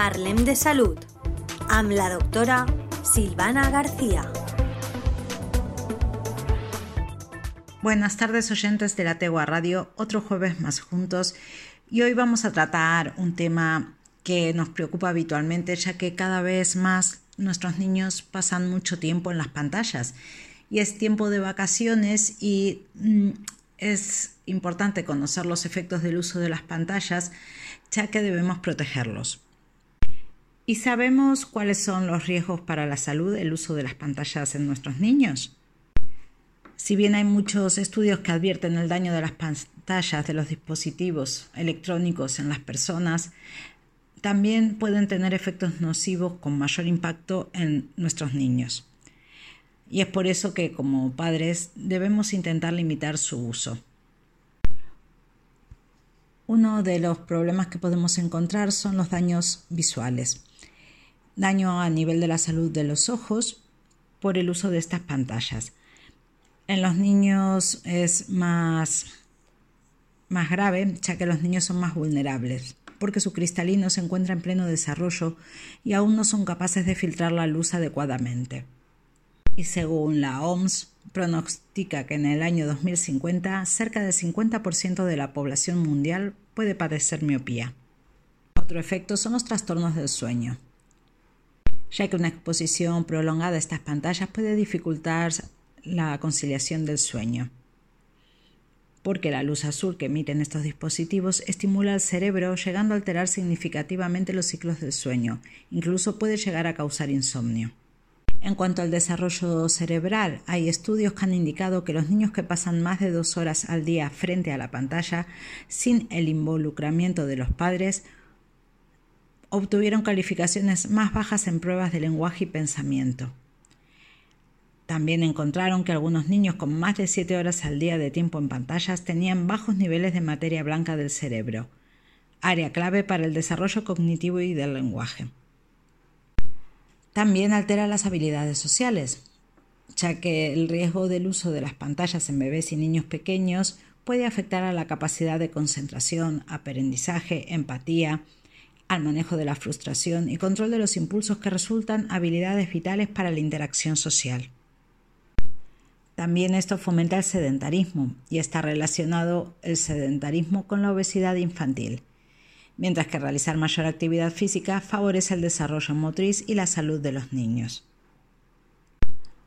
Parlem de Salud amb la doctora Silvana García. Buenas tardes oyentes de la Tegua Radio, otro jueves más juntos y hoy vamos a tratar un tema que nos preocupa habitualmente ya que cada vez más nuestros niños pasan mucho tiempo en las pantallas y es tiempo de vacaciones y mm, es importante conocer los efectos del uso de las pantallas ya que debemos protegerlos. ¿Y sabemos cuáles son los riesgos para la salud del uso de las pantallas en nuestros niños? Si bien hay muchos estudios que advierten el daño de las pantallas de los dispositivos electrónicos en las personas, también pueden tener efectos nocivos con mayor impacto en nuestros niños. Y es por eso que como padres debemos intentar limitar su uso. Uno de los problemas que podemos encontrar son los daños visuales. Daño a nivel de la salud de los ojos por el uso de estas pantallas en los niños es más, más grave, ya que los niños son más vulnerables, porque su cristalino se encuentra en pleno desarrollo y aún no son capaces de filtrar la luz adecuadamente. Y según la OMS, pronostica que en el año 2050 cerca del 50% de la población mundial puede padecer miopía. Otro efecto son los trastornos del sueño, ya que una exposición prolongada a estas pantallas puede dificultar la conciliación del sueño. Porque la luz azul que emiten estos dispositivos estimula al cerebro, llegando a alterar significativamente los ciclos del sueño, incluso puede llegar a causar insomnio. En cuanto al desarrollo cerebral, hay estudios que han indicado que los niños que pasan más de dos horas al día frente a la pantalla sin el involucramiento de los padres obtuvieron calificaciones más bajas en pruebas de lenguaje y pensamiento. También encontraron que algunos niños con más de 7 horas al día de tiempo en pantallas tenían bajos niveles de materia blanca del cerebro, área clave para el desarrollo cognitivo y del lenguaje. También altera las habilidades sociales, ya que el riesgo del uso de las pantallas en bebés y niños pequeños puede afectar a la capacidad de concentración, aprendizaje, empatía, al manejo de la frustración y control de los impulsos que resultan habilidades vitales para la interacción social. También esto fomenta el sedentarismo y está relacionado el sedentarismo con la obesidad infantil, mientras que realizar mayor actividad física favorece el desarrollo motriz y la salud de los niños.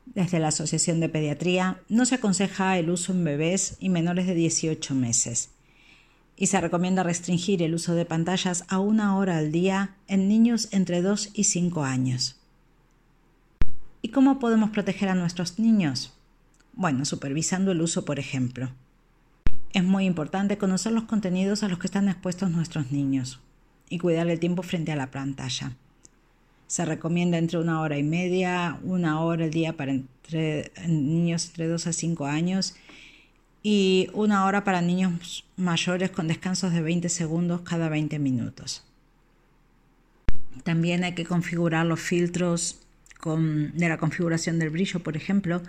Desde la Asociación de Pediatría no se aconseja el uso en bebés y menores de 18 meses y se recomienda restringir el uso de pantallas a una hora al día en niños entre 2 y 5 años. ¿Y cómo podemos proteger a nuestros niños? Bueno, supervisando el uso, por ejemplo. Es muy importante conocer los contenidos a los que están expuestos nuestros niños y cuidar el tiempo frente a la pantalla. Se recomienda entre una hora y media, una hora al día para niños entre 2 a 5 años y una hora para niños mayores con descansos de 20 segundos cada 20 minutos. También hay que configurar los filtros de la configuración del brillo, por ejemplo,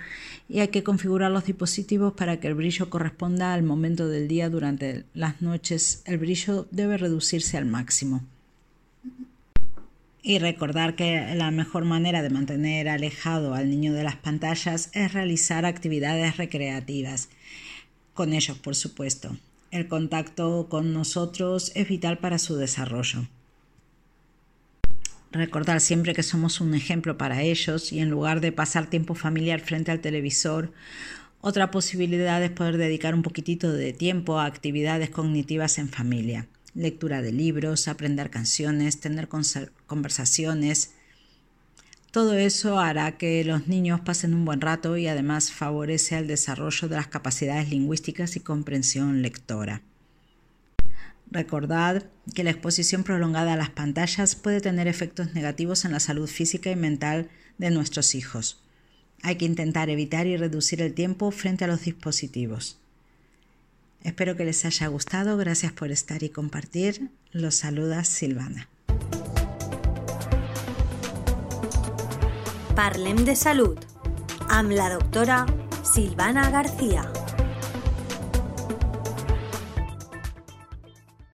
y hay que configurar los dispositivos para que el brillo corresponda al momento del día durante las noches. El brillo debe reducirse al máximo. Y recordar que la mejor manera de mantener alejado al niño de las pantallas es realizar actividades recreativas. Con ellos, por supuesto. El contacto con nosotros es vital para su desarrollo recordar siempre que somos un ejemplo para ellos y en lugar de pasar tiempo familiar frente al televisor, otra posibilidad es poder dedicar un poquitito de tiempo a actividades cognitivas en familia, lectura de libros, aprender canciones, tener conversaciones. Todo eso hará que los niños pasen un buen rato y además favorece el desarrollo de las capacidades lingüísticas y comprensión lectora. Recordad que la exposición prolongada a las pantallas puede tener efectos negativos en la salud física y mental de nuestros hijos. Hay que intentar evitar y reducir el tiempo frente a los dispositivos. Espero que les haya gustado. Gracias por estar y compartir. Los saluda Silvana. Parlem de salud. Am la doctora Silvana García.